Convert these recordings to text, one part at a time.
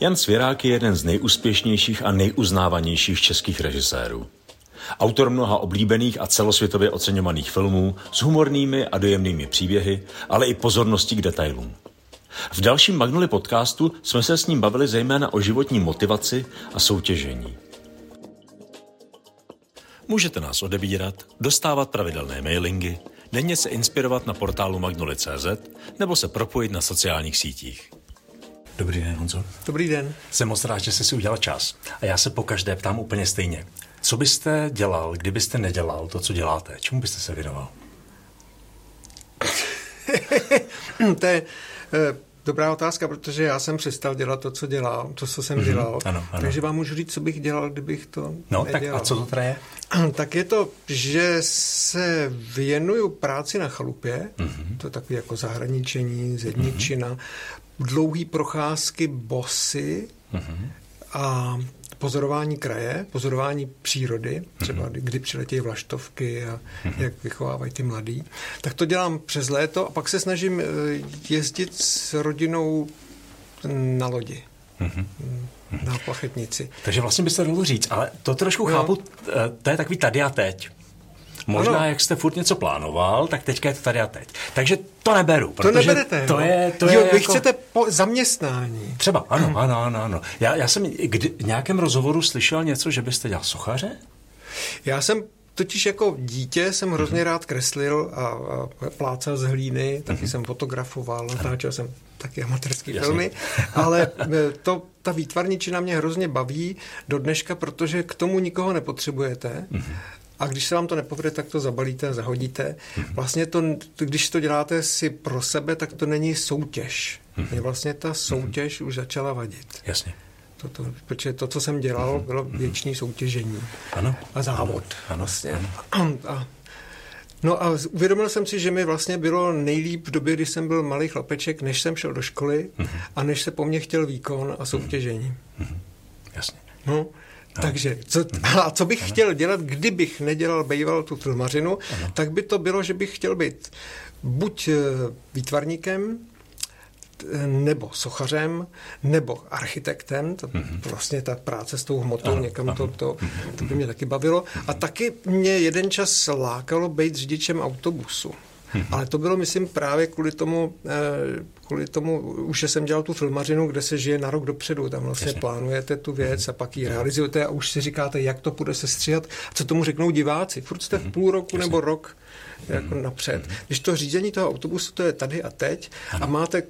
Jan Svěrák je jeden z nejúspěšnějších a nejuznávanějších českých režisérů. Autor mnoha oblíbených a celosvětově oceňovaných filmů s humornými a dojemnými příběhy, ale i pozorností k detailům. V dalším Magnoli podcastu jsme se s ním bavili zejména o životní motivaci a soutěžení. Můžete nás odebírat, dostávat pravidelné mailingy, denně se inspirovat na portálu magnoli.cz nebo se propojit na sociálních sítích. Dobrý den, Honzo. Dobrý den. Jsem moc rád, že jste si udělal čas. A já se po každé ptám úplně stejně. Co byste dělal, kdybyste nedělal to, co děláte? Čemu byste se věnoval? to je uh, dobrá otázka, protože já jsem přestal dělat to, co dělám, to, co jsem mm-hmm. dělal. Ano, ano. Takže vám můžu říct, co bych dělal, kdybych to No, nedělal. tak a co to teda je? Tak je to, že se věnuju práci na chalupě, mm-hmm. to je takový jako zahraničení, zedničina, mm-hmm. Dlouhý procházky bosy mm-hmm. a pozorování kraje, pozorování přírody, třeba mm-hmm. kdy přiletějí vlaštovky a mm-hmm. jak vychovávají ty mladý. Tak to dělám přes léto a pak se snažím eh, jezdit s rodinou na lodi. Na plachetnici. Takže vlastně byste dalo říct, ale to trošku no. chápu, eh, to je takový tady a teď. Možná, ano. jak jste furt něco plánoval, tak teďka je to tady a teď. Takže to neberu. To neberete. To je, to jo, je vy jako... chcete po zaměstnání. Třeba, ano, ano, ano. ano. Já, já jsem kdy, v nějakém rozhovoru slyšel něco, že byste dělal sochaře? Já jsem Totiž jako dítě jsem hrozně mm-hmm. rád kreslil a, a plácal z hlíny, taky mm-hmm. jsem fotografoval, natáčel jsem taky amatérské filmy, ale e, to, ta výtvarničina mě hrozně baví do dneška, protože k tomu nikoho nepotřebujete. Mm-hmm. A když se vám to nepovede, tak to zabalíte zahodíte. Mhm. Vlastně to, když to děláte si pro sebe, tak to není soutěž. Mě mhm. vlastně ta soutěž už začala vadit. Jasně. To, to, protože to, co jsem dělal, mhm. bylo věčné soutěžení. Ano. A závod. Ano. Vlastně. ano. A, no a uvědomil jsem si, že mi vlastně bylo nejlíp v době, kdy jsem byl malý chlapeček, než jsem šel do školy a než se po mně chtěl výkon a soutěžení. Jasně. No, takže, co, a co bych ano. chtěl dělat, kdybych nedělal bejval tu filmařinu, ano. tak by to bylo, že bych chtěl být buď eh, výtvarníkem, nebo sochařem, nebo architektem, to mm-hmm. vlastně ta práce s tou hmotou, ano, někam ano. To, to, to by mě taky bavilo. A taky mě jeden čas lákalo být řidičem autobusu. Ale to bylo, myslím, právě kvůli tomu, eh, kvůli tomu, už jsem dělal tu filmařinu, kde se žije na rok dopředu. Tam vlastně Jasně. plánujete tu věc a pak ji realizujete a už si říkáte, jak to bude se stříhat, co tomu řeknou diváci. Furt jste v mhm. půl roku Jasně. nebo rok jako napřed. Když to řízení toho autobusu, to je tady a teď a máte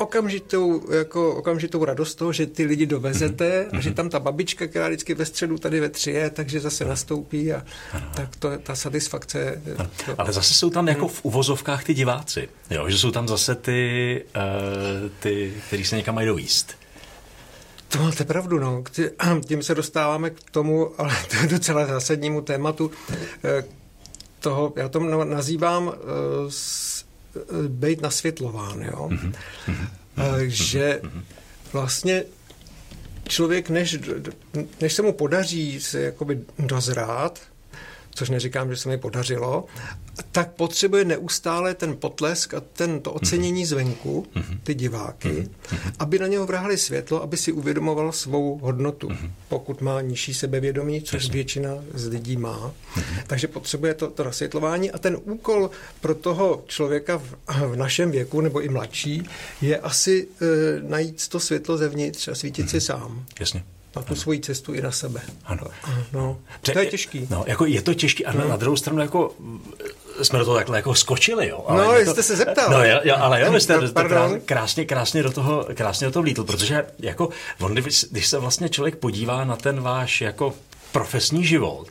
okamžitou, jako okamžitou radost toho, že ty lidi dovezete mm-hmm. a že tam ta babička, která vždycky ve středu tady ve tři je, takže zase nastoupí a ano. tak to, ta satisfakce. To... Ale zase jsou tam jako v uvozovkách ty diváci, jo? že jsou tam zase ty, uh, ty kteří se někam mají dojíst. To máte pravdu, no. Tím se dostáváme k tomu, ale to je docela zásadnímu tématu eh, toho, já to nazývám uh, být nasvětlován, jo. Mm-hmm. Že vlastně člověk, než, než se mu podaří se jakoby dozrát, což neříkám, že se mi podařilo, tak potřebuje neustále ten potlesk a ten, to ocenění zvenku, ty diváky, aby na něho vrhali světlo, aby si uvědomoval svou hodnotu, pokud má nižší sebevědomí, což většina z lidí má. Takže potřebuje to, to nasvětlování a ten úkol pro toho člověka v, v našem věku nebo i mladší je asi e, najít to světlo zevnitř a svítit si sám. Jasně na tu svoji cestu i na sebe. Ano. No, to je těžký. No, jako je to těžký, ale no. na druhou stranu jako jsme do toho takhle jako skočili, jo. Ale no, jako, jste se zeptal. No, jo, jo, ale jo, vy jste to krásně, krásně do toho, krásně do toho vlítl, protože jako, on, když se vlastně člověk podívá na ten váš jako profesní život,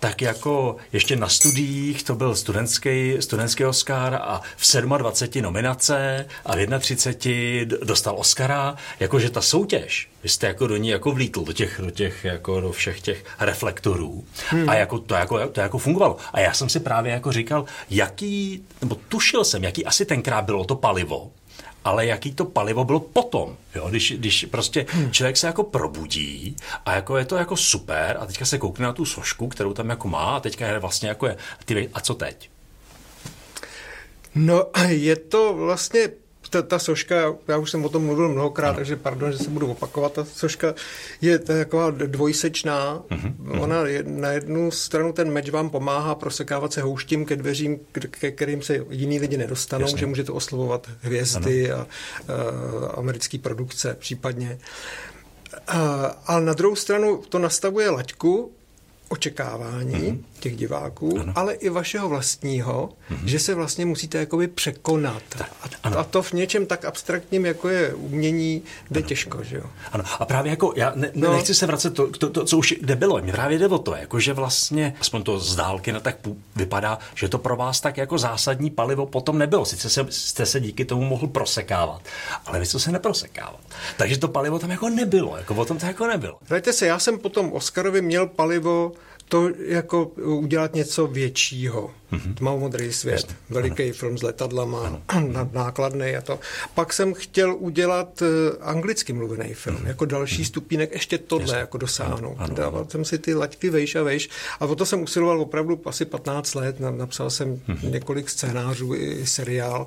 tak jako ještě na studiích to byl studentský, studentský Oscar a v 27 nominace a v 31 dostal Oscara, jakože ta soutěž, vy jste jako do ní jako vlítl, do těch, do těch, jako do všech těch reflektorů hmm. a jako to, jako to jako fungovalo. A já jsem si právě jako říkal, jaký, nebo tušil jsem, jaký asi tenkrát bylo to palivo, ale jaký to palivo bylo potom, jo? Když, když prostě hmm. člověk se jako probudí a jako je to jako super a teďka se koukne na tu sošku, kterou tam jako má a teďka je vlastně jako je, ty, a co teď? No je to vlastně ta, ta soška, já už jsem o tom mluvil mnohokrát, takže pardon, že se budu opakovat, ta soška je taková dvojsečná. Mm-hmm. Ona je, na jednu stranu ten meč vám pomáhá prosekávat se houštím ke dveřím, ke kterým se jiní lidi nedostanou, Jasně. že můžete oslovovat hvězdy ano. a, a americké produkce případně. A, ale na druhou stranu to nastavuje laťku, očekávání mm-hmm. Těch diváků, ano. ale i vašeho vlastního, mm-hmm. že se vlastně musíte jakoby překonat. Tak, a, a to v něčem tak abstraktním, jako je umění, jde ano. těžko, že jo? Ano. A právě jako, já ne, no. nechci se vracet to, to, to, co už kde bylo, mě právě jde o to, jako že vlastně, aspoň to z dálky no, tak vypadá, že to pro vás tak jako zásadní palivo potom nebylo. Sice se, jste se díky tomu mohl prosekávat, ale vy jste se neprosekával. Takže to palivo tam jako nebylo, jako o tom to jako nebylo. Hlejte se, já jsem potom Oscarovi měl palivo to jako udělat něco většího. Mm-hmm. Tmavomodrý svět, Jasně. veliký ano. film s letadlama, ano. nákladný a to. Pak jsem chtěl udělat uh, anglicky mluvený film, mm-hmm. jako další mm-hmm. stupínek, ještě tohle Jasně. jako dosáhnout. Ano. Dával jsem si ty laťky vejš a vejš a o to jsem usiloval opravdu asi 15 let, napsal jsem mm-hmm. několik scénářů i seriál.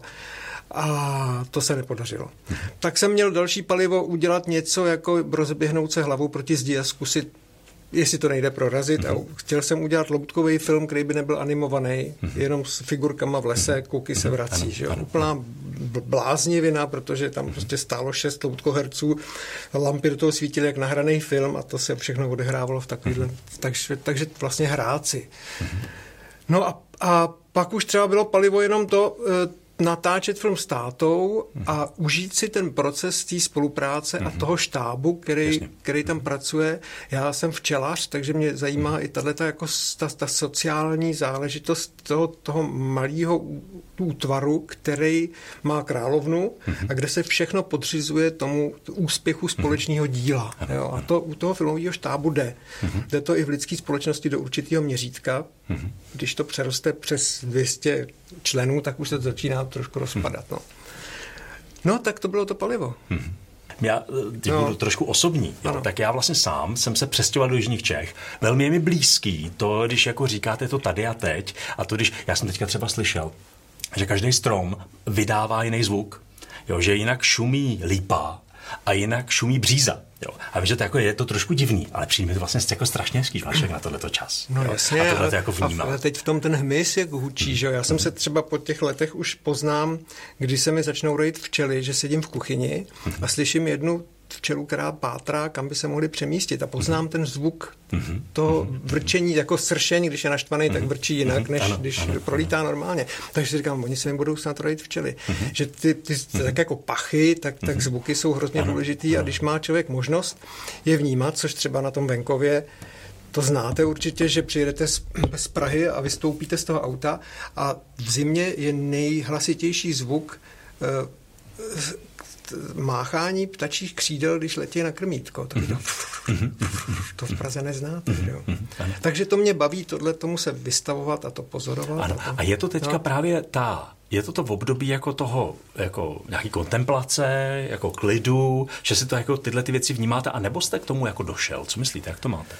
A to se nepodařilo. Mhm. Tak jsem měl další palivo udělat něco jako rozběhnout se hlavou proti zdi a zkusit jestli to nejde prorazit. Mm-hmm. A chtěl jsem udělat loutkový film, který by nebyl animovaný, mm-hmm. jenom s figurkama v lese, mhm. kuky se mhm. vrací. Ano, že jo? Ano. Úplná bláznivina, protože tam prostě stálo šest loutkoherců, lampy do toho svítily jak nahraný film a to se všechno odehrávalo v takovýhle, takže, takže vlastně hráci. No a, a pak už třeba bylo palivo jenom to, eh, natáčet film s tátou a užít si ten proces té spolupráce mm-hmm. a mhm. toho štábu, který, který tam pracuje. Já jsem včelař, takže mě zajímá mm-hmm. i tato jako ta, ta sociální záležitost toho, toho malého útvaru, který má královnu mm-hmm. a kde se všechno podřizuje tomu úspěchu společného díla. Mm-hmm. Jo? A to u toho filmového štábu jde. Mm-hmm. Jde to i v lidské společnosti do určitého měřítka. Mm-hmm. Když to přeroste přes 200 členů, tak už se to začíná trošku rozpadat. No, no tak to bylo to palivo. Mm-hmm. Já teď no. budu trošku osobní, jo, tak já vlastně sám jsem se přestěhoval do Jižních Čech. Velmi je mi blízký to, když jako říkáte to tady a teď, a to když, já jsem teďka třeba slyšel, že každý strom vydává jiný zvuk. Jo, že jinak šumí lípa a jinak šumí bříza. Jo. A vím, že to jako je to trošku divný, ale přijde to vlastně jako strašně hezký, máš na tohleto čas. No jo. jasně, a ale, jako vnímá. ale teď v tom ten hmyz jak hučí, že jo. Já jsem se třeba po těch letech už poznám, když se mi začnou rojit včely, že sedím v kuchyni a slyším jednu včelu, která pátrá, kam by se mohli přemístit. A poznám ten zvuk mm-hmm. to vrčení, jako sršení, když je naštvaný, mm-hmm. tak vrčí jinak, než ano, když ano, prolítá ano. normálně. Takže si říkám, oni se mi budou snad rodit včely. Mm-hmm. Že ty, ty mm-hmm. tak jako pachy, tak, tak zvuky jsou hrozně ano, důležitý ano. a když má člověk možnost je vnímat, což třeba na tom venkově to znáte určitě, že přijedete z, z Prahy a vystoupíte z toho auta a v zimě je nejhlasitější zvuk eh, máchání ptačích křídel, když letí na krmítko. To, to, to v Praze neznáte. Jo? Takže to mě baví tohle tomu se vystavovat a to pozorovat. Ano. A, to, a je to teďka no. právě ta je to to v období jako toho, jako nějaký kontemplace, jako klidu, že si to jako tyhle ty věci vnímáte, a nebo jste k tomu jako došel? Co myslíte, jak to máte?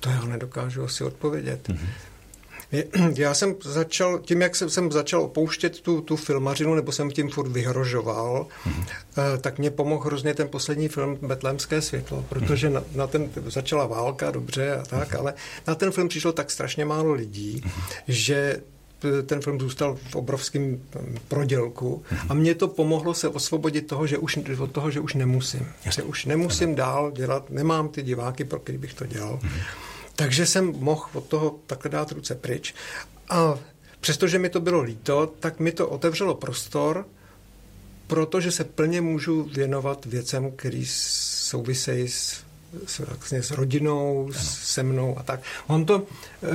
To já nedokážu asi odpovědět. Mm-hmm. Já jsem začal, tím, jak jsem, jsem začal opouštět tu, tu filmařinu, nebo jsem tím furt vyhrožoval, mm-hmm. tak mě pomohl hrozně ten poslední film Betlémské světlo, protože na, na ten začala válka, dobře a tak, mm-hmm. ale na ten film přišlo tak strašně málo lidí, mm-hmm. že ten film zůstal v obrovském prodělku a mě to pomohlo se osvobodit toho, že už, od toho, že už nemusím. Že už nemusím dál dělat, nemám ty diváky, pro který bych to dělal. Mm-hmm. Takže jsem mohl od toho takhle dát ruce pryč. A přestože mi to bylo líto, tak mi to otevřelo prostor, protože se plně můžu věnovat věcem, které souvisejí s, s, vlastně s rodinou, ano. se mnou a tak. On to, eh,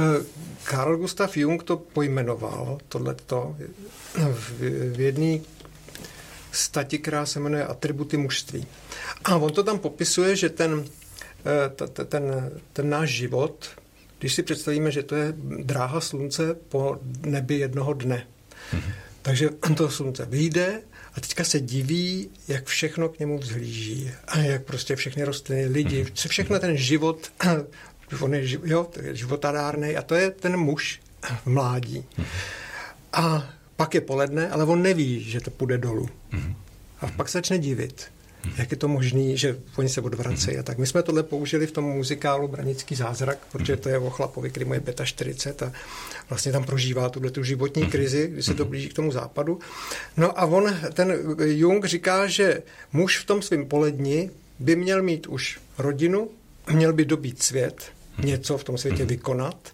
Carl Gustav Jung to pojmenoval, tohleto, v, v jedné stati, která se jmenuje Atributy mužství. A on to tam popisuje, že ten ten, ten náš život, když si představíme, že to je dráha slunce po nebi jednoho dne. Mm-hmm. Takže to slunce vyjde a teďka se diví, jak všechno k němu vzhlíží. A jak prostě všechny rostliny, lidi, mm-hmm. všechno ten život, on je, jo, životadárný a to je ten muž v mládí. Mm-hmm. A pak je poledne, ale on neví, že to půjde dolů. Mm-hmm. A pak se začne divit jak je to možné, že oni se odvracejí. A tak my jsme tohle použili v tom muzikálu Branický zázrak, protože to je o chlapovi, který mu je 45 a vlastně tam prožívá tuhle tu životní krizi, kdy se to blíží k tomu západu. No a on, ten Jung říká, že muž v tom svém poledni by měl mít už rodinu, měl by dobít svět, něco v tom světě vykonat,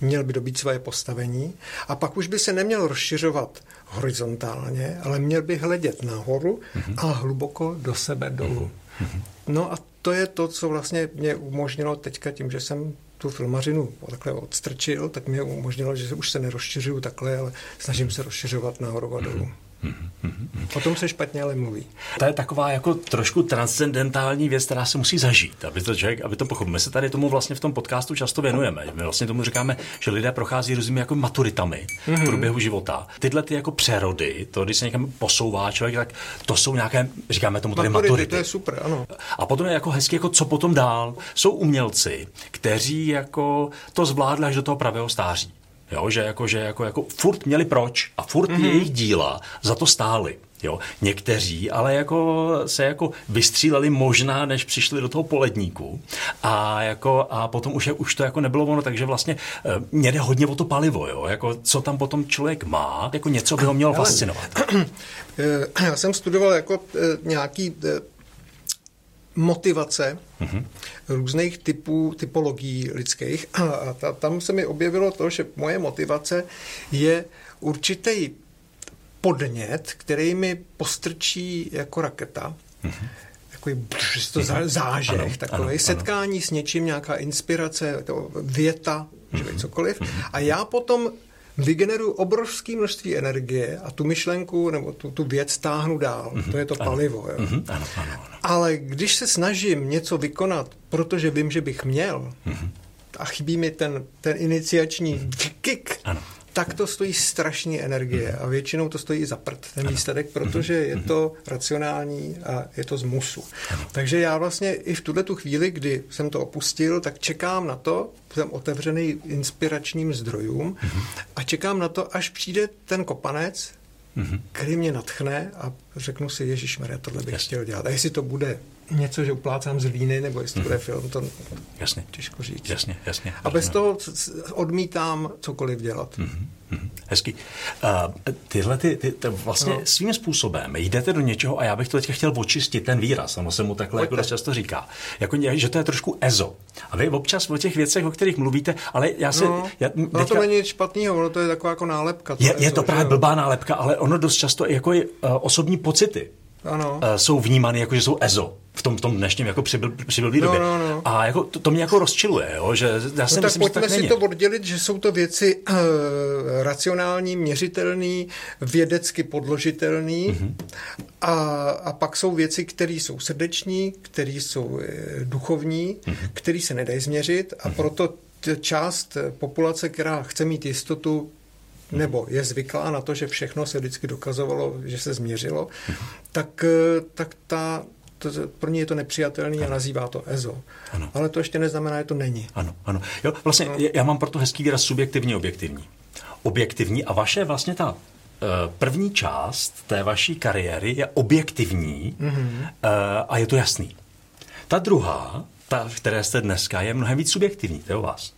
měl by dobít své postavení a pak už by se neměl rozšiřovat horizontálně, ale měl by hledět nahoru mm-hmm. a hluboko do sebe dolů. No a to je to, co vlastně mě umožnilo teďka tím, že jsem tu filmařinu takhle odstrčil, tak mě umožnilo, že už se nerozšiřuju takhle, ale snažím se rozšiřovat nahoru a dolů. O tom se špatně ale mluví. To je taková jako trošku transcendentální věc, která se musí zažít, aby to člověk, aby to pochopil. My se tady tomu vlastně v tom podcastu často věnujeme. My vlastně tomu říkáme, že lidé prochází různými jako maturitami mm-hmm. v mhm. průběhu života. Tyhle ty jako přerody, to, když se někam posouvá člověk, tak to jsou nějaké, říkáme tomu tady maturity. maturity. To je super, ano. A potom je jako hezky, jako co potom dál. Jsou umělci, kteří jako to zvládli až do toho pravého stáří. Jo, že jako, že jako, jako furt měli proč a furt mm-hmm. jejich díla za to stály. Jo, někteří ale jako se jako vystříleli možná, než přišli do toho poledníku a, jako, a potom už, je, už to jako nebylo ono, takže vlastně e, mě jde hodně o to palivo, jo, jako co tam potom člověk má, jako něco by ho mělo fascinovat. Eh, já jsem studoval jako e, nějaký motivace mm-hmm. různých typů, typologií lidských. A ta, tam se mi objevilo to, že moje motivace je určitý podnět, který mi postrčí jako raketa. Mm-hmm takový to mhm. zážeh, ano, takový ano, setkání ano. s něčím, nějaká inspirace, to věta, mm-hmm. cokoliv. Mhm. A já potom vygeneruju obrovské množství energie a tu myšlenku nebo tu, tu věc táhnu dál. Mm-hmm. To je to palivo. Jo. Mm-hmm. Ano, ano, ano. Ale když se snažím něco vykonat, protože vím, že bych měl, mm-hmm. a chybí mi ten, ten iniciační kick, ano tak to stojí strašně energie a většinou to stojí i za prd, ten výsledek, protože je to racionální a je to z musu. Takže já vlastně i v tuhle tu chvíli, kdy jsem to opustil, tak čekám na to, jsem otevřený inspiračním zdrojům a čekám na to, až přijde ten kopanec, který mě natchne a řeknu si, Ježíš Maria, tohle bych chtěl dělat. A jestli to bude něco, že uplácám z líny, nebo jestli to bude film, to jasně. těžko říct. Jasně, jasně. A bez toho odmítám cokoliv dělat. Mm-hmm. Hezký. Uh, tyhle ty, ty, ty vlastně no. svým způsobem jdete do něčeho a já bych to teďka chtěl očistit ten výraz, ono se mu takhle jako často říká. Jako, že to je trošku ezo. A vy občas o těch věcech, o kterých mluvíte, ale já se... No, já, teďka, no to není nic špatného, ono to je taková jako nálepka. To je, ezo, je to právě blbá nálepka, ale ono dost často jako je, uh, osobní pocity ano. Uh, jsou vnímány jako, že jsou ezo v tom, v tom dnešním jako přibyl, přibylý no, době. No, no. A jako to, to mě jako rozčiluje, jo? že já si no, myslím, tak pojďme že tak si není. to oddělit, že jsou to věci uh, racionální, měřitelné, vědecky podložitelné mm-hmm. a, a pak jsou věci, které jsou srdeční, které jsou e, duchovní, mm-hmm. které se nedají změřit a mm-hmm. proto část populace, která chce mít jistotu, nebo je zvyklá na to, že všechno se vždycky dokazovalo, že se změřilo, tak, e, tak ta, to, pro ně je to nepřijatelný ano. a nazývá to EZO. Ano. Ale to ještě neznamená, že to není. Ano, ano. Jo, vlastně no. já mám proto hezký výraz subjektivní, objektivní. Objektivní a vaše vlastně ta eh, první část té vaší kariéry je objektivní mm-hmm. a je to jasný. Ta druhá, ta, které jste dneska, je mnohem víc subjektivní, to je u vás.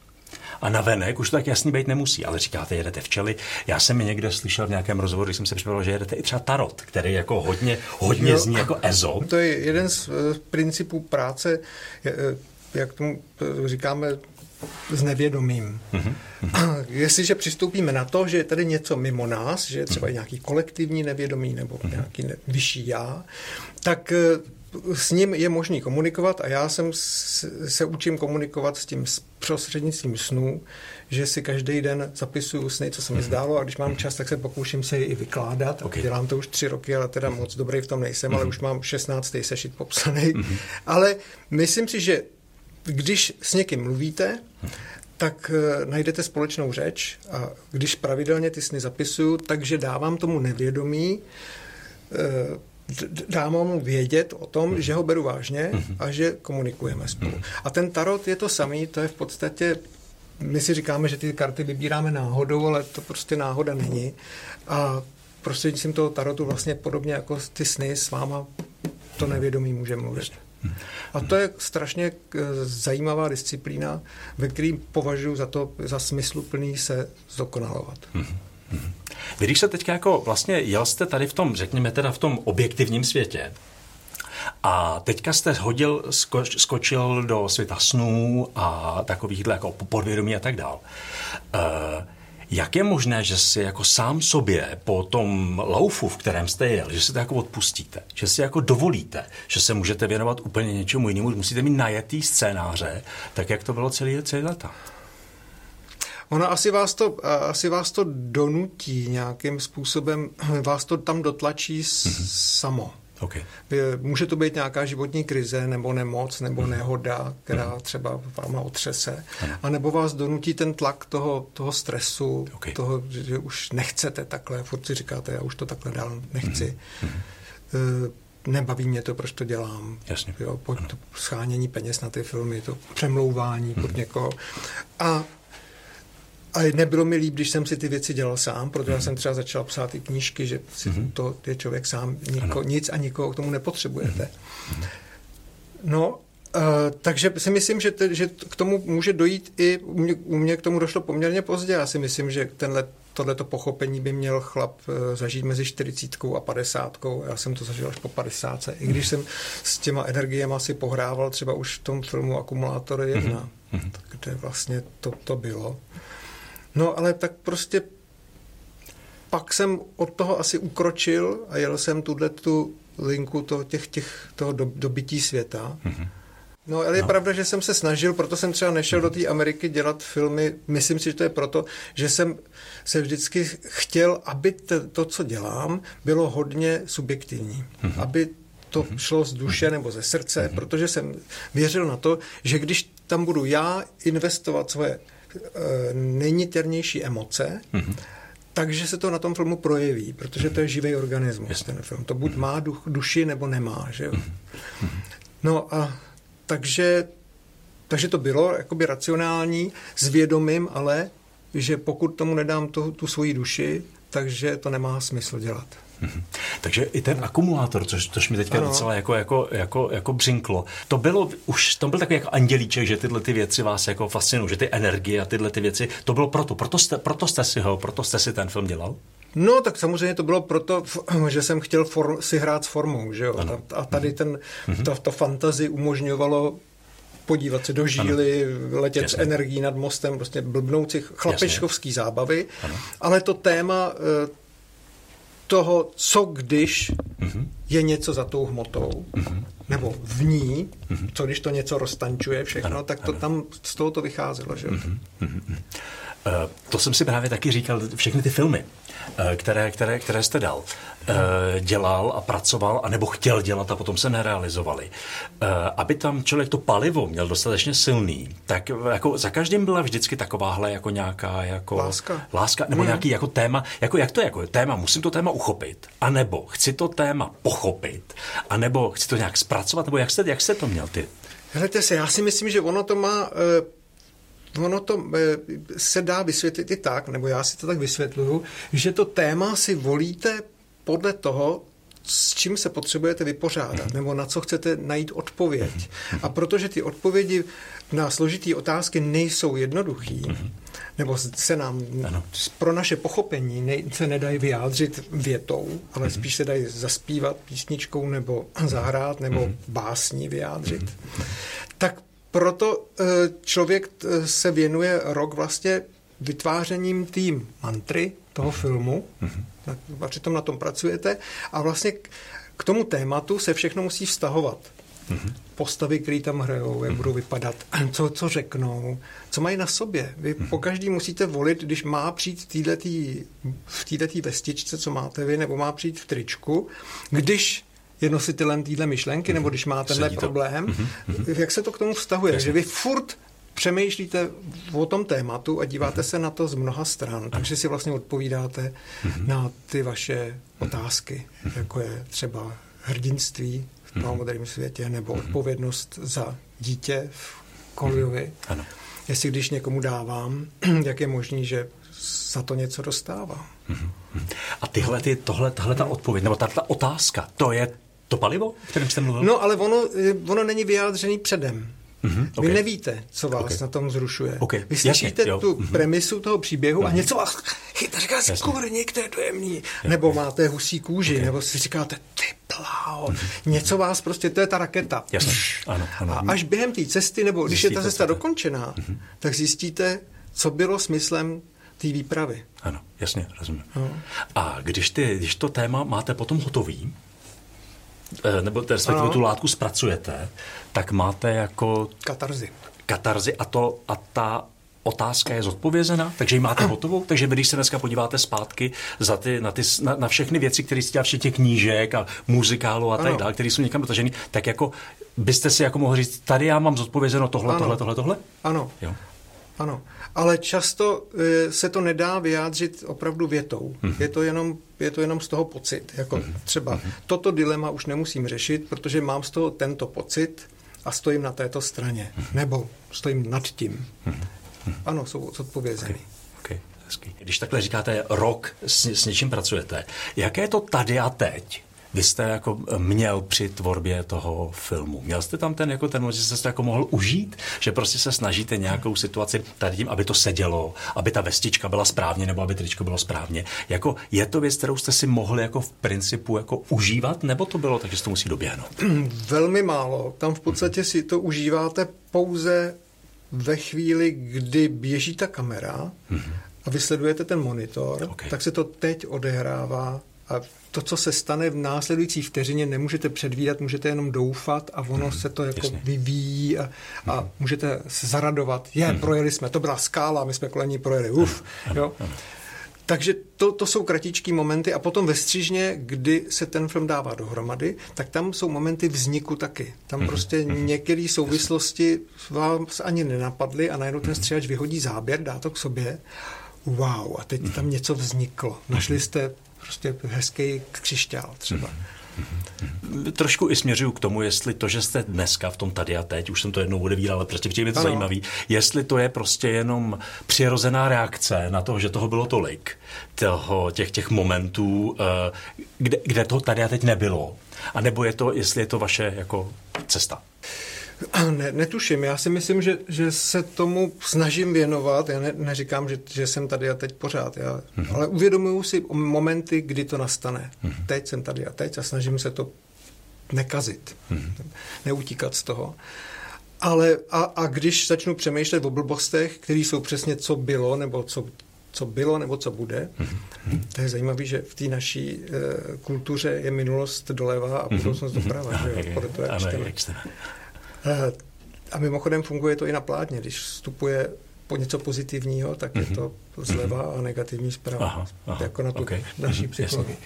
A na venek už to tak jasný být nemusí, ale říkáte, jedete včely. Já jsem někde slyšel v nějakém rozhovoru, když jsem se připravil, že jedete i třeba tarot, který jako hodně, hodně jo, zní jako EZO. To je jeden z principů práce, eh, jak tomu eh, říkáme, s nevědomím. Mm-hmm. Jestliže přistoupíme na to, že je tady něco mimo nás, že je třeba mm-hmm. nějaký kolektivní nevědomí nebo mm-hmm. nějaký ne- vyšší já, tak eh, s ním je možný komunikovat a já jsem se učím komunikovat s tím prostřednictvím snů, že si každý den zapisuju sny, co se mi mhm. zdálo a když mám čas, tak se pokouším se i vykládat. Okay. Dělám to už tři roky, ale teda moc dobrý v tom nejsem, mm-hmm. ale mhm. už mám 16. sešit popsaný. Mm-hmm. Ale myslím si, že když s někým mluvíte, tak uh, najdete společnou řeč a když pravidelně ty sny zapisuju, takže dávám tomu nevědomí dám mu vědět o tom, mm. že ho beru vážně mm. a že komunikujeme spolu. Mm. A ten tarot je to samý, to je v podstatě my si říkáme, že ty karty vybíráme náhodou, ale to prostě náhoda není. A prostřednictvím toho tarotu vlastně podobně jako ty sny s váma to nevědomí může mluvit. A to je strašně eh, zajímavá disciplína, ve kterým považuji za to za smysluplný se zdokonalovat. Vy když se teďka jako vlastně jel jste tady v tom, řekněme teda v tom objektivním světě, a teďka jste hodil, skoč, skočil do světa snů a takovýchhle jako podvědomí a tak dál. Uh, jak je možné, že si jako sám sobě po tom laufu, v kterém jste jel, že si to jako odpustíte, že si jako dovolíte, že se můžete věnovat úplně něčemu jinému, musíte mít najetý scénáře, tak jak to bylo celý, celý leta? Ona asi vás, to, asi vás to donutí nějakým způsobem, vás to tam dotlačí mm-hmm. samo. Okay. Může to být nějaká životní krize, nebo nemoc, nebo mm. nehoda, která mm. třeba vám otřese, ano. a nebo vás donutí ten tlak toho, toho stresu, okay. toho, že už nechcete takhle, furt si říkáte, já už to takhle dál nechci. Mm. Uh, nebaví mě to, proč to dělám. Jasně. Jo, po, to schánění peněz na ty filmy, to přemlouvání mm. pod někoho. A a nebylo mi líp, když jsem si ty věci dělal sám, protože já jsem třeba začal psát ty knížky, že si mm-hmm. to je člověk sám, niko, nic a nikoho k tomu nepotřebujete. Mm-hmm. No, Uh, takže si myslím, že, te, že k tomu může dojít i, u mě, u mě k tomu došlo poměrně pozdě. Já si myslím, že tenhle, tohleto pochopení by měl chlap uh, zažít mezi 40 a 50. Já jsem to zažil až po 50. I když jsem s těma energiemi asi pohrával třeba už v tom filmu Akumulátor 1, mm-hmm. kde vlastně to, to bylo. No ale tak prostě pak jsem od toho asi ukročil a jel jsem tuhle tu linku to, těch, těch, toho do, dobytí světa. Mm-hmm. No, ale je no. pravda, že jsem se snažil, proto jsem třeba nešel do té Ameriky dělat filmy. Myslím si, že to je proto, že jsem se vždycky chtěl, aby to, to co dělám, bylo hodně subjektivní. Mm-hmm. Aby to mm-hmm. šlo z duše nebo ze srdce, mm-hmm. protože jsem věřil na to, že když tam budu já investovat svoje Eh, nejniternější emoce, mm-hmm. takže se to na tom filmu projeví, protože to je živý organismus, Jasně. ten film. To buď mm-hmm. má duch, duši, nebo nemá. Že jo? Mm-hmm. No a takže, takže to bylo jakoby racionální, s vědomím, ale že pokud tomu nedám tu, tu svoji duši, takže to nemá smysl dělat. Takže i ten akumulátor, což, což mi teďka ano. docela jako, jako, jako, jako břinklo, to bylo už, to byl takový jako andělíček, že tyhle ty věci vás jako fascinují, že ty energie a tyhle ty věci, to bylo proto, proto jste, proto jste si ho, proto jste si ten film dělal? No, tak samozřejmě to bylo proto, že jsem chtěl form, si hrát s formou, že jo? Ano. A tady ten, mm-hmm. to, to fantazi umožňovalo podívat se do žíly, ano. letět Jasně. s energií nad mostem, prostě blbnoucí chlapečkovský Jasně. zábavy. Ano. Ale to téma eh, toho, co když mm-hmm. je něco za tou hmotou, mm-hmm. nebo v ní, mm-hmm. co když to něco roztančuje všechno, ano, tak to ano. tam z toho to vycházelo. Že? Mm-hmm. Uh, to jsem si právě taky říkal, všechny ty filmy, které, které, které jste dal, eh, dělal a pracoval, anebo chtěl dělat a potom se nerealizovali. Eh, aby tam člověk to palivo měl dostatečně silný, tak jako za každým byla vždycky takováhle jako nějaká jako láska, láska nebo hmm. nějaký jako téma, jako jak to je, jako téma, musím to téma uchopit, anebo chci to téma pochopit, anebo chci to nějak zpracovat, nebo jak jste, jak jste to měl ty? Hlejte se, já si myslím, že ono to má ono to eh, se dá vysvětlit i tak, nebo já si to tak vysvětluju, že to téma si volíte podle toho, s čím se potřebujete vypořádat, nebo na co chcete najít odpověď. A protože ty odpovědi na složitý otázky nejsou jednoduchý, nebo se nám ano. pro naše pochopení ne, se nedají vyjádřit větou, ale spíš se dají zaspívat písničkou nebo zahrát nebo básní vyjádřit, tak proto eh, člověk eh, se věnuje rok vlastně vytvářením tým mantry toho filmu, mm-hmm. a přitom na tom pracujete a vlastně k tomu tématu se všechno musí vztahovat. Mm-hmm. Postavy, které tam hrajou, jak mm-hmm. budou vypadat, co, co řeknou, co mají na sobě. Vy mm-hmm. po každý musíte volit, když má přijít v této vestičce, co máte vy, nebo má přijít v tričku, když je nositelem téhle myšlenky, mm-hmm. nebo když má tenhle Sedí problém, mm-hmm. jak se to k tomu vztahuje? Jasně. Že vy furt přemýšlíte o tom tématu a díváte mm-hmm. se na to z mnoha stran, takže si vlastně odpovídáte mm-hmm. na ty vaše otázky, jako je třeba hrdinství v tom moderním světě, nebo odpovědnost za dítě v Koliovi. Ano. Jestli když někomu dávám, jak je možný, že za to něco dostává. Mhm. A tyhle, ty, tohle, tahle ta odpověď, nebo ta otázka, to je to palivo, o kterém jste mluvil? No, ale ono, ono není vyjádřený předem. Mm-hmm, okay. Vy nevíte, co vás okay. na tom zrušuje. Okay. Vy slyšíte Jasně, tu mm-hmm. premisu toho příběhu mm-hmm. a mhm. něco vás chytá, říká si, kurník, to je dojemný. Nebo máte husí kůži, okay. nebo si říkáte, ty pláho, mm-hmm. něco vás prostě, to je ta raketa. Jasně. Ano, ano. A až během té cesty, nebo když zjistíte je ta cesta dokončená, mm-hmm. tak zjistíte, co bylo smyslem té výpravy. Ano, jasně, rozumím. No. A když, ty, když to téma máte potom hotový, nebo respektive tu látku zpracujete, tak máte jako... Katarzy. Katarzy a, to, a ta otázka je zodpovězena, takže ji máte hotovou. Takže když se dneska podíváte zpátky za ty, na, ty, na, na všechny věci, které jste dělali, včetně knížek a muzikálu a tak dále, které jsou někam dotažený, tak jako byste si jako mohli říct, tady já mám zodpovězeno tohle, ano. tohle, tohle, tohle? Ano. Jo. Ano, ale často e, se to nedá vyjádřit opravdu větou. Mm-hmm. Je, to jenom, je to jenom z toho pocit. Jako mm-hmm. třeba mm-hmm. toto dilema už nemusím řešit, protože mám z toho tento pocit a stojím na této straně. Mm-hmm. Nebo stojím nad tím. Mm-hmm. Ano, jsou odpovězený. Okay. Okay. Když takhle říkáte rok s, s něčím pracujete, jaké je to tady a teď? Vy jste jako měl při tvorbě toho filmu? Měl jste tam ten, jako ten, že jste to jako mohl užít? Že prostě se snažíte nějakou situaci tady tím, aby to sedělo, aby ta vestička byla správně, nebo aby tričko bylo správně. Jako je to věc, kterou jste si mohli jako v principu jako užívat, nebo to bylo tak, že to musí doběhnout? Velmi málo. Tam v podstatě si to užíváte pouze ve chvíli, kdy běží ta kamera mm-hmm. a vysledujete ten monitor, okay. tak se to teď odehrává a to, co se stane v následující vteřině, nemůžete předvídat, můžete jenom doufat a ono hmm, se to jako jasně. vyvíjí a, a hmm. můžete se zaradovat. Je, hmm. projeli jsme, to byla skála, my jsme kolem ní projeli, uf, hmm. jo. Hmm. Takže to, to jsou kratičký momenty a potom ve střížně, kdy se ten film dává dohromady, tak tam jsou momenty vzniku taky. Tam mm-hmm. prostě některé souvislosti vás ani nenapadly a najednou ten stříhač vyhodí záběr, dá to k sobě. Wow, a teď tam něco vzniklo. Našli jste prostě hezký křišťál třeba. Trošku i směřuju k tomu, jestli to, že jste dneska v tom tady a teď, už jsem to jednou odevíral, ale prostě přijde to ano. zajímavý, jestli to je prostě jenom přirozená reakce na to, že toho bylo tolik, toho, těch, těch momentů, eh, kde, kde to tady a teď nebylo, a nebo je to, jestli je to vaše jako cesta. Ne, netuším. Já si myslím, že, že se tomu snažím věnovat. Já ne, neříkám, že, že jsem tady a teď pořád. Já, mm-hmm. Ale uvědomuju si momenty, kdy to nastane. Mm-hmm. Teď jsem tady a teď a snažím se to nekazit. Mm-hmm. Neutíkat z toho. Ale a, a když začnu přemýšlet o blbostech, které jsou přesně co bylo, nebo co, co bylo, nebo co bude, mm-hmm. to je zajímavé, že v té naší e, kultuře je minulost doleva a budoucnost mm-hmm. doprava. Že jo? Podle toho, jak čteme. Eh, a mimochodem funguje to i na plátně. Když vstupuje po něco pozitivního, tak mm-hmm. je mhm. to zleva mm-hmm. a negativní zprava. Aha, aha, jako na tu okay. naší mhm, psychologii.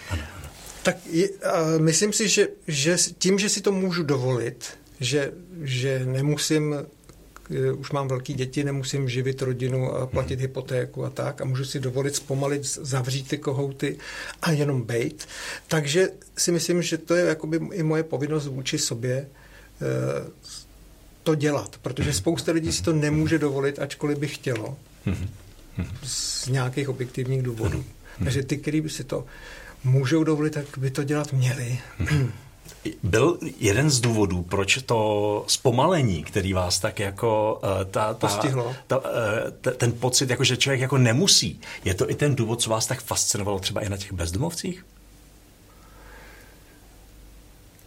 Tak je, a myslím si, že, že tím, že si to můžu dovolit, že, že nemusím eh, už mám velké děti, nemusím živit rodinu a platit hmm. hypotéku a tak a můžu si dovolit zpomalit, zavřít ty kohouty a jenom bejt. Takže si myslím, že to je jakoby i moje povinnost vůči sobě eh, to dělat, protože spousta lidí si to nemůže dovolit, ačkoliv by chtělo, z nějakých objektivních důvodů. Takže ty, kteří by si to můžou dovolit, tak by to dělat měli. Byl jeden z důvodů, proč to zpomalení, který vás tak jako uh, ta, ta, Postihlo. Ta, uh, ta, ten pocit, jako že člověk jako nemusí, je to i ten důvod, co vás tak fascinovalo třeba i na těch bezdomovcích?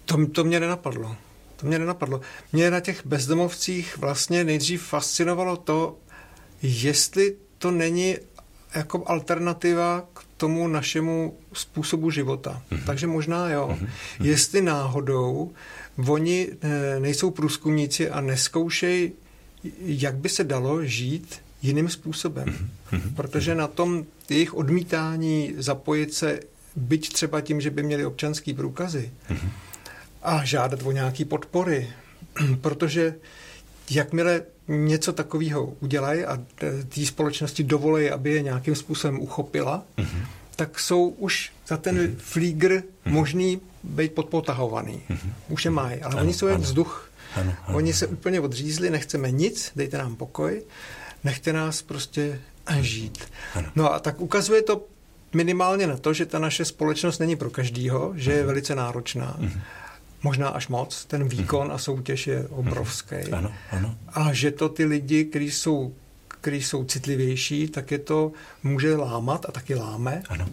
To, to mě nenapadlo. To mě nenapadlo. Mě na těch bezdomovcích vlastně nejdřív fascinovalo to, jestli to není jako alternativa k tomu našemu způsobu života. Mm-hmm. Takže možná jo. Mm-hmm. Jestli náhodou oni eh, nejsou průzkumníci a neskoušejí, jak by se dalo žít jiným způsobem. Mm-hmm. Protože na tom jejich odmítání zapojit se, byť třeba tím, že by měli občanský průkazy, mm-hmm a žádat o nějaké podpory, protože jakmile něco takového udělají a té společnosti dovolí, aby je nějakým způsobem uchopila, mm-hmm. tak jsou už za ten mm-hmm. flígr mm-hmm. možný být podpotahovaný. Mm-hmm. Už je mají, ale ano, oni jsou jak vzduch. Ano, ano, Oni se úplně odřízli, nechceme nic, dejte nám pokoj, nechte nás prostě žít. Ano. No a tak ukazuje to minimálně na to, že ta naše společnost není pro každýho, že je mhm. velice náročná. Možná až moc. Ten výkon uh-huh. a soutěž je obrovský. Uh-huh. Ano, ano. A že to ty lidi, kteří jsou, kteří jsou citlivější, tak je to může lámat a taky láme. Ano.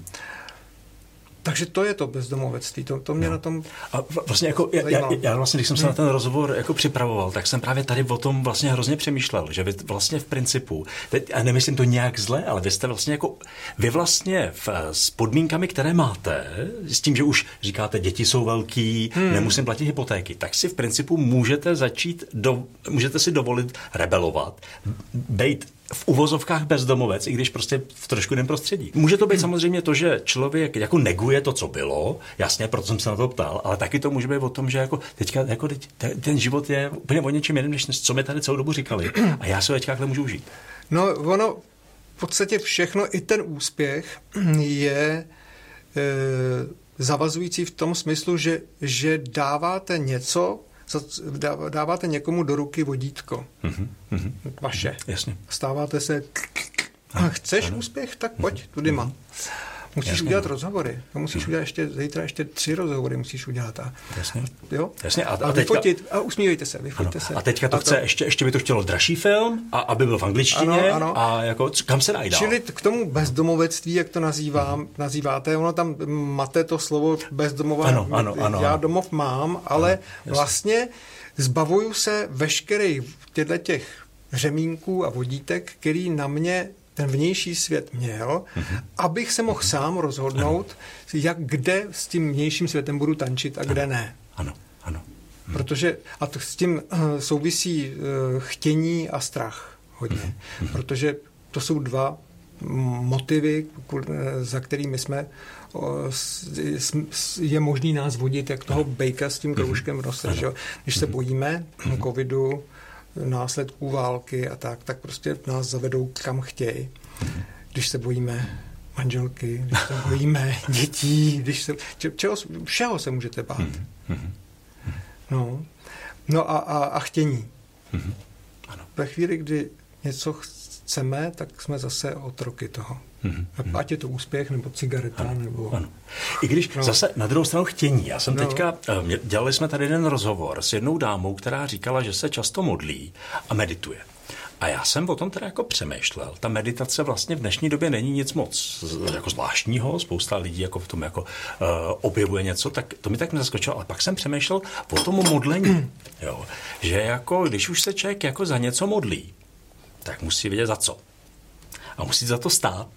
Takže to je to bezdomovectví, to, to mě no. na tom A vlastně jako, já, já, já vlastně, když jsem se hmm. na ten rozhovor jako připravoval, tak jsem právě tady o tom vlastně hrozně přemýšlel, že vy vlastně v principu, teď, a nemyslím to nějak zle, ale vy jste vlastně jako, vy vlastně v, s podmínkami, které máte, s tím, že už říkáte, děti jsou velký, hmm. nemusím platit hypotéky, tak si v principu můžete začít, do, můžete si dovolit rebelovat, být v uvozovkách bezdomovec, i když prostě v trošku jiném prostředí. Může to být hmm. samozřejmě to, že člověk jako neguje to, co bylo, jasně, proto jsem se na to ptal, ale taky to může být o tom, že jako teďka jako teď, ten život je úplně o něčem jiném, než co mi tady celou dobu říkali. A já se teďka můžu užít. No, ono v podstatě všechno, i ten úspěch je e, zavazující v tom smyslu, že, že dáváte něco, dáváte někomu do ruky vodítko. Mm-hmm. Vaše. Jasně. Stáváte se... A chceš ano. úspěch? Tak pojď, tudy má. Musíš Jasně. udělat rozhovory. To musíš udělat ještě, zítra ještě tři rozhovory musíš udělat. A, Jasně. Jo? Jasně. A, a, a teďka... vyfotit. A usmívejte se, vyfoťte ano. se. A teďka to, a to chce, ještě, ještě by to chtělo dražší film, a aby byl v angličtině. Ano, ano. A jako, kam se najde? Čili k tomu bezdomovectví, jak to nazývám, nazýváte, ono tam máte to slovo bezdomová. Ano, ano, ano, Já domov mám, ale ano, vlastně zbavuju se veškerých těchto těch řemínků a vodítek, který na mě ten vnější svět měl, mm-hmm. abych se mohl sám rozhodnout, ano. jak kde s tím vnějším světem budu tančit a kde ne. Ano, ano. Protože, a to s tím uh, souvisí uh, chtění a strach hodně, protože to jsou dva motivy, za kterými jsme je možný nás vodit, jak toho bejka s tím kroužkem v nose. Že? Když se bojíme covidu, následků války a tak, tak prostě nás zavedou kam chtějí. Když se bojíme manželky, když se bojíme dětí, když se, čeho, všeho se můžete bát. No, no a, a, a chtění. Ve chvíli, kdy něco chceme, tak jsme zase otroky toho. Hmm. Ať je to úspěch, nebo cigareta, ano, nebo... Ano. I když no. zase na druhou stranu chtění. Já jsem no. teďka, eh, dělali jsme tady jeden rozhovor s jednou dámou, která říkala, že se často modlí a medituje. A já jsem o tom teda jako přemýšlel. Ta meditace vlastně v dnešní době není nic moc jako zvláštního. Spousta lidí jako v tom jako uh, objevuje něco, tak to mi tak nezaskočilo. Ale pak jsem přemýšlel o tom modlení. jo. Že jako, když už se člověk jako za něco modlí, tak musí vědět za co. A musí za to stát.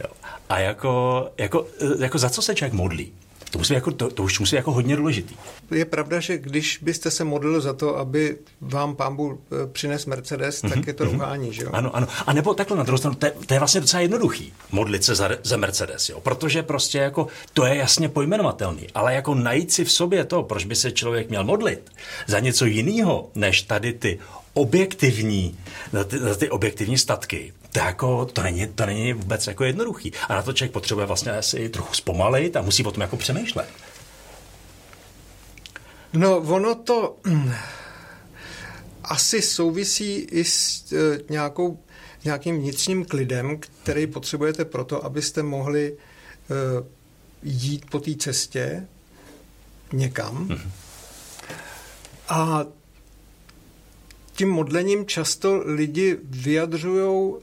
Jo. A jako, jako, jako za co se člověk modlí? To, musí jako, to, to už musí jako hodně důležitý. Je pravda, že když byste se modlili za to, aby vám pán Bůh eh, přines Mercedes, mm-hmm, tak mhm, je to mm-hmm. že jo? Ano, ano. A nebo takhle na druhou stranu, to je, to je vlastně docela jednoduchý, modlit se za, za Mercedes, jo? Protože prostě jako to je jasně pojmenovatelný, ale jako najít si v sobě to, proč by se člověk měl modlit za něco jiného, než tady ty objektivní, na ty, na ty objektivní statky, to, jako, to, není, to není vůbec jako jednoduchý. A na to člověk potřebuje vlastně asi trochu zpomalit a musí o tom jako přemýšlet. No, ono to hm, asi souvisí i s e, nějakou, nějakým vnitřním klidem, který potřebujete proto, abyste mohli e, jít po té cestě někam. Mm-hmm. A tím modlením často lidi vyjadřují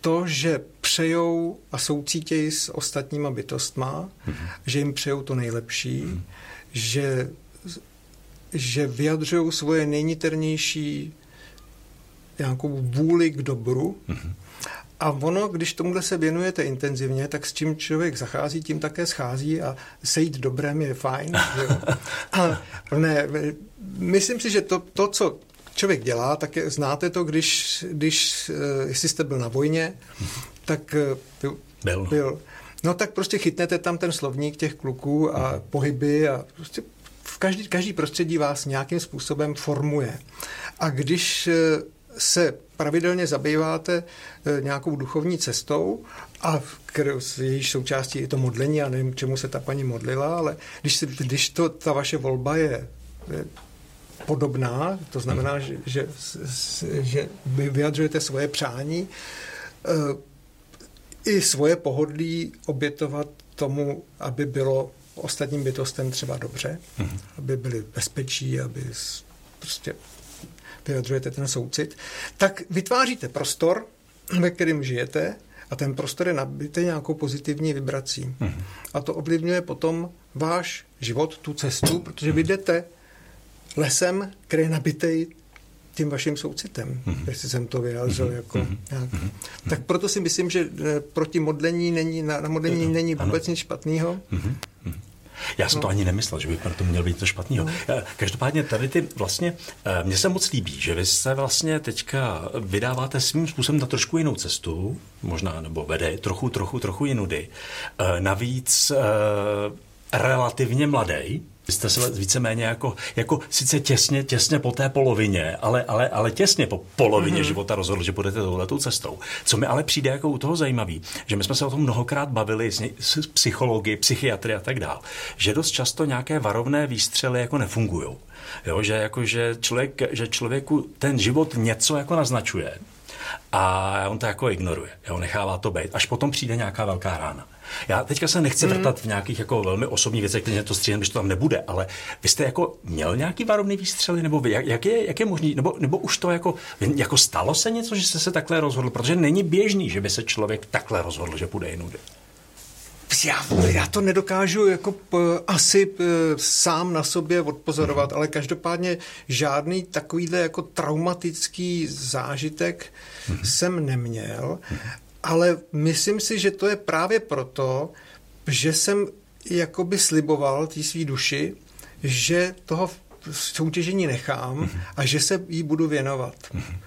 to, že přejou a soucítějí s ostatníma bytostma, mm-hmm. že jim přejou to nejlepší, mm-hmm. že, že vyjadřují svoje nejniternější nějakou vůli k dobru. Mm-hmm. A ono, když tomuhle se věnujete intenzivně, tak s čím člověk zachází, tím také schází a sejít dobrem je fajn. jo? A ne, myslím si, že to, to, co člověk dělá, tak je, znáte to, když, když uh, jestli jste byl na vojně, tak uh, byl. byl. No tak prostě chytnete tam ten slovník těch kluků a pohyby a prostě v každý, každý prostředí vás nějakým způsobem formuje. A když uh, se pravidelně zabýváte nějakou duchovní cestou a jejíž součástí je to modlení, já nevím, čemu se ta paní modlila, ale když, se, když to, ta vaše volba je podobná, to znamená, že, že, že vy vyjadřujete svoje přání, eh, i svoje pohodlí obětovat tomu, aby bylo ostatním bytostem třeba dobře, mm-hmm. aby byli bezpečí, aby prostě vyjadřujete ten soucit, tak vytváříte prostor, ve kterém žijete a ten prostor je nabitý nějakou pozitivní vibrací. Mm-hmm. A to ovlivňuje potom váš život, tu cestu, protože vy jdete lesem, který je nabitý tím vaším soucitem, mm-hmm. jestli jsem to vyjádřil. Mm-hmm. Jako mm-hmm. nějak. Mm-hmm. Tak proto si myslím, že eh, proti modlení není, na, na modlení no, není vůbec ano. nic špatného. Mm-hmm. Já jsem no. to ani nemyslel, že by to měl být to špatného. No. Eh, každopádně tady ty vlastně, eh, mně se moc líbí, že vy se vlastně teďka vydáváte svým způsobem na trošku jinou cestu, možná, nebo vede trochu, trochu, trochu jinudy. Navíc relativně mladý, vy jste se víceméně jako, jako sice těsně, těsně po té polovině, ale, ale, ale těsně po polovině mm-hmm. života rozhodl, že budete touhletou cestou. Co mi ale přijde jako u toho zajímavý, že my jsme se o tom mnohokrát bavili s, s psychologi, psychiatry a tak dál, že dost často nějaké varovné výstřely jako nefungují. Jo, že, jako, že, člověk, že člověku ten život něco jako naznačuje a on to jako ignoruje. Jo, nechává to být. Až potom přijde nějaká velká rána. Já teďka se nechci mm. vrtat v nějakých jako velmi osobních věcech, které to stříhám, když to tam nebude, ale vy jste jako měl nějaký varovný výstřely, nebo vy, jak, jak, je, jak je možný, nebo, nebo už to jako, jako stalo se něco, že jste se takhle rozhodl, protože není běžný, že by se člověk takhle rozhodl, že půjde jinudy. Já, já to nedokážu jako p, asi p, sám na sobě odpozorovat, mm. ale každopádně žádný takovýhle jako traumatický zážitek mm. jsem neměl. Mm. Ale myslím si, že to je právě proto, že jsem jakoby sliboval té svý duši, že toho soutěžení nechám mm-hmm. a že se jí budu věnovat. Mm-hmm.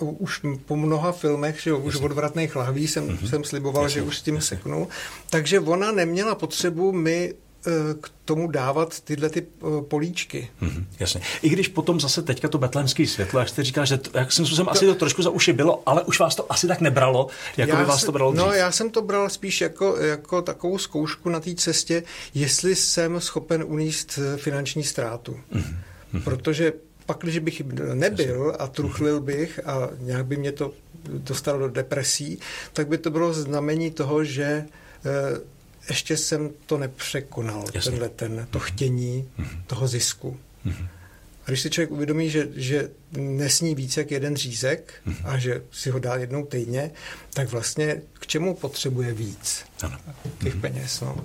Už po mnoha filmech, že už odvratných lahví jsem, mm-hmm. jsem sliboval, Jasně. že už s tím Jasně. seknu. Takže ona neměla potřebu mi Eh, k tomu dávat tyhle ty eh, políčky. Mm-hmm, jasně. I když potom zase teďka to betlémský světlo, jak jste říkal, že to, jak jsem způsobem asi to trošku za uši bylo, ale už vás to asi tak nebralo, jako by vás se, to bralo dřív. No, já jsem to bral spíš jako, jako takovou zkoušku na té cestě, jestli jsem schopen uníst eh, finanční ztrátu. Mm-hmm. Protože pak, když bych nebyl a truchlil bych a nějak by mě to dostalo do depresí, tak by to bylo znamení toho, že ještě jsem to nepřekonal, Jasně. tenhle ten, to chtění mm-hmm. toho zisku. Mm-hmm. A když si člověk uvědomí, že, že nesní víc jak jeden řízek a že si ho dá jednou týdně, tak vlastně k čemu potřebuje víc ano. těch mm-hmm. peněz. No.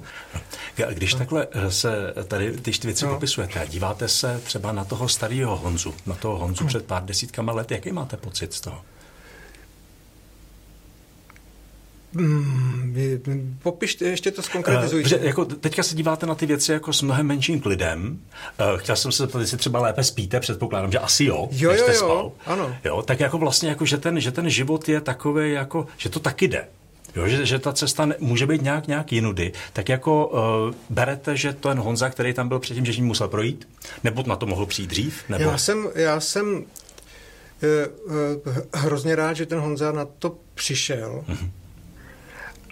Když no. takhle se tady ty věci no. popisujete a díváte se třeba na toho starého Honzu, na toho Honzu mm. před pár desítkama let, jaký máte pocit z toho? Hmm, popište, ještě to zkonkretizujte. Uh, jako teďka se díváte na ty věci jako s mnohem menším klidem. Uh, chtěl jsem se zeptat, jestli třeba lépe spíte, předpokládám, že asi jo, jo, jo, jo, spal. ano. Jo, tak jako vlastně, jako, že, ten, že ten život je takový, jako, že to taky jde. Jo, že, že ta cesta ne, může být nějak, nějak jinudy, tak jako uh, berete, že ten Honza, který tam byl předtím, že jim musel projít? Nebo na to mohl přijít dřív? Nebo... Já jsem, já jsem uh, uh, hrozně rád, že ten Honza na to přišel. Uh-huh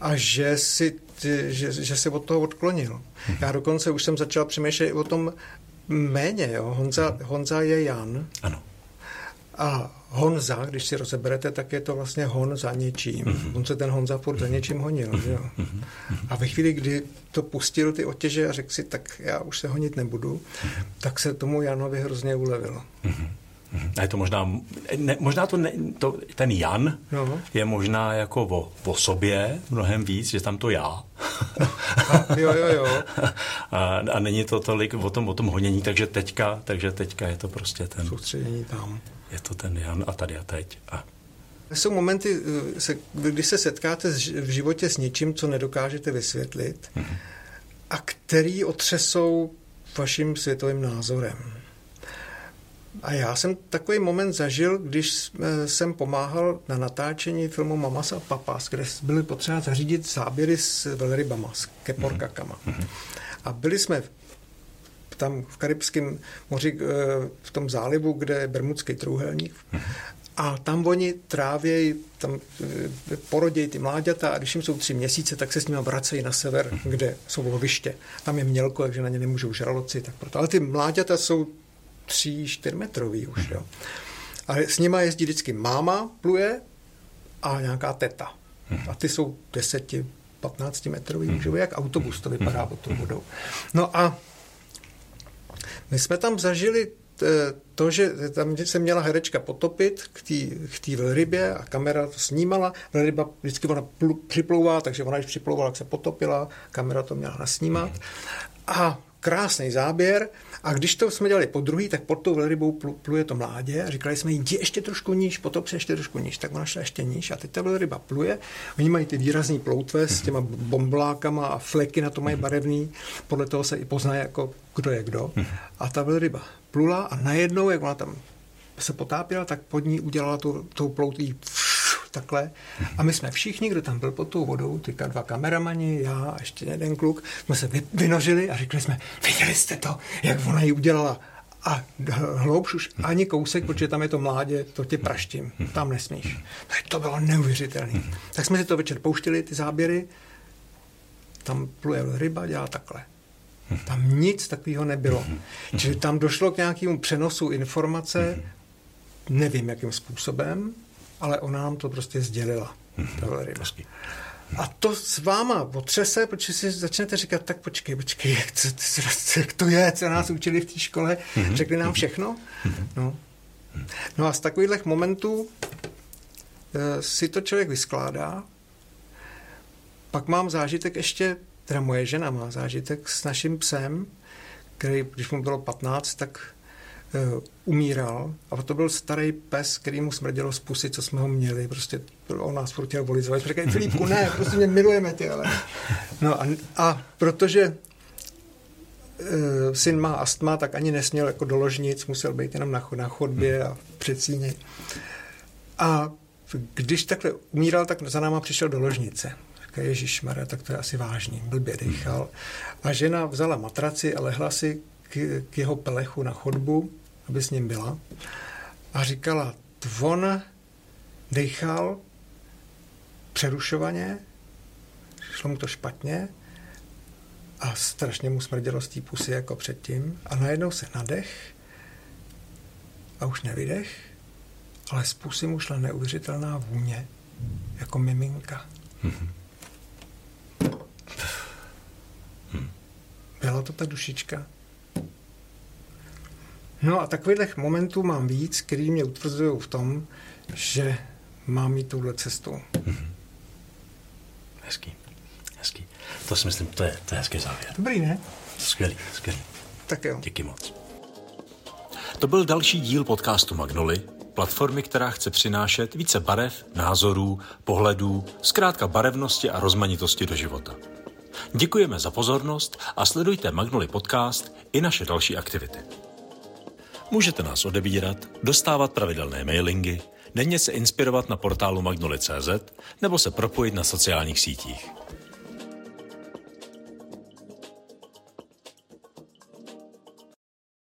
a že, si, že, že se od toho odklonil. Já dokonce už jsem začal přemýšlet o tom méně. Jo. Honza, Honza je Jan. Ano. A Honza, když si rozeberete, tak je to vlastně hon za něčím. Mm-hmm. On se ten Honza furt za něčím honil. Mm-hmm. Jo? Mm-hmm. A ve chvíli, kdy to pustil ty otěže a řekl si, tak já už se honit nebudu, mm-hmm. tak se tomu Janovi hrozně ulevilo. Mm-hmm. A je to možná, ne, možná to, ne, to, ten Jan no. je možná jako o, o sobě mnohem víc, že tam to já. a, jo, jo, jo. A, a není to tolik o tom, o tom honění, takže teďka, takže teďka je to prostě ten... Soustředění tam. Je to ten Jan a tady a teď. A jsou momenty, eh, kdy se setkáte v životě s něčím, co nedokážete vysvětlit mm-hmm. a který otřesou vaším světovým názorem. A já jsem takový moment zažil, když jsem pomáhal na natáčení filmu Mamas a Papas, kde byly potřeba zařídit záběry s velrybama, s keporkakama. Mm-hmm. A byli jsme tam v Karibském moři, eh, v tom zálivu, kde je Bermudský trůhelník. Mm-hmm. A tam oni trávějí, tam eh, porodějí ty mláďata a když jim jsou tři měsíce, tak se s nimi vracejí na sever, mm-hmm. kde jsou loviště. Tam je mělko, takže na ně nemůžou žraloci, tak proto. Ale ty mláďata jsou 3, 4 metrový už, jo. A s nima jezdí vždycky máma, pluje a nějaká teta. A ty jsou 10, 15 metrový, může být jak autobus, to vypadá pod tou vodou. No a my jsme tam zažili to, že tam se měla herečka potopit k té velrybě a kamera to snímala. Velryba vždycky ona pl, připlouvá, takže ona, když připlouvala, tak se potopila, kamera to měla nasnímat. A krásný záběr. A když to jsme dělali po druhý, tak pod tou velrybou pl, pluje to mládě a říkali jsme jí, jdi ještě trošku níž, potop se ještě trošku níž. Tak ona šla ještě níž a teď ta velryba pluje. Oni mají ty výrazný ploutve s těma bomblákama a fleky na to mají barevný. Podle toho se i pozná, jako kdo je kdo. A ta velryba plula a najednou, jak ona tam se potápěla, tak pod ní udělala tu, tou ploutí takhle. A my jsme všichni, kdo tam byl pod tou vodou, ty dva kameramani, já a ještě jeden kluk, jsme se vynožili a řekli jsme, viděli jste to, jak ona ji udělala. A hloubš už ani kousek, protože tam je to mládě, to tě praštím, tam nesmíš. To bylo neuvěřitelné. Tak jsme si to večer pouštili, ty záběry, tam pluje ryba, dělá takhle. Tam nic takového nebylo. Čili tam došlo k nějakému přenosu informace, nevím jakým způsobem, ale ona nám to prostě sdělila. A to s váma otřese, protože si začnete říkat, tak počkej, počkej, jak to, jak to je, co nás učili v té škole, řekli nám všechno. No. no a z takových momentů e, si to člověk vyskládá. Pak mám zážitek ještě, teda moje žena má zážitek s naším psem, který, když mu bylo 15, tak umíral. A to byl starý pes, který mu smrdělo z pusy, co jsme ho měli. Prostě on nás furt chtěl volizovat. Říkají, Filipku, ne, prostě mě milujeme tě, ale... No a, a protože uh, syn má astma, tak ani nesměl jako do ložnic, musel být jenom na, na chodbě a v předsíni. A když takhle umíral, tak za náma přišel do ložnice. Říká, Ježíš Mara, tak to je asi vážný. Blbě dechal. A žena vzala matraci a lehla si k, k jeho pelechu na chodbu aby s ním byla. A říkala, on dechal přerušovaně, šlo mu to špatně a strašně mu smrdělo z té pusy jako předtím a najednou se nadech a už nevydech, ale z pusy mu šla neuvěřitelná vůně, jako miminka. Byla to ta dušička? No a takových momentů mám víc, který mě utvrzují v tom, že mám jít touhle cestou. Mm-hmm. Hezký, hezký. To si myslím, to je, to je hezký závěr. Dobrý, ne? Skvělý, skvělý. Tak jo. Díky moc. To byl další díl podcastu Magnoli, platformy, která chce přinášet více barev, názorů, pohledů, zkrátka barevnosti a rozmanitosti do života. Děkujeme za pozornost a sledujte Magnoli podcast i naše další aktivity. Můžete nás odebírat, dostávat pravidelné mailingy, denně se inspirovat na portálu magnoli.cz nebo se propojit na sociálních sítích.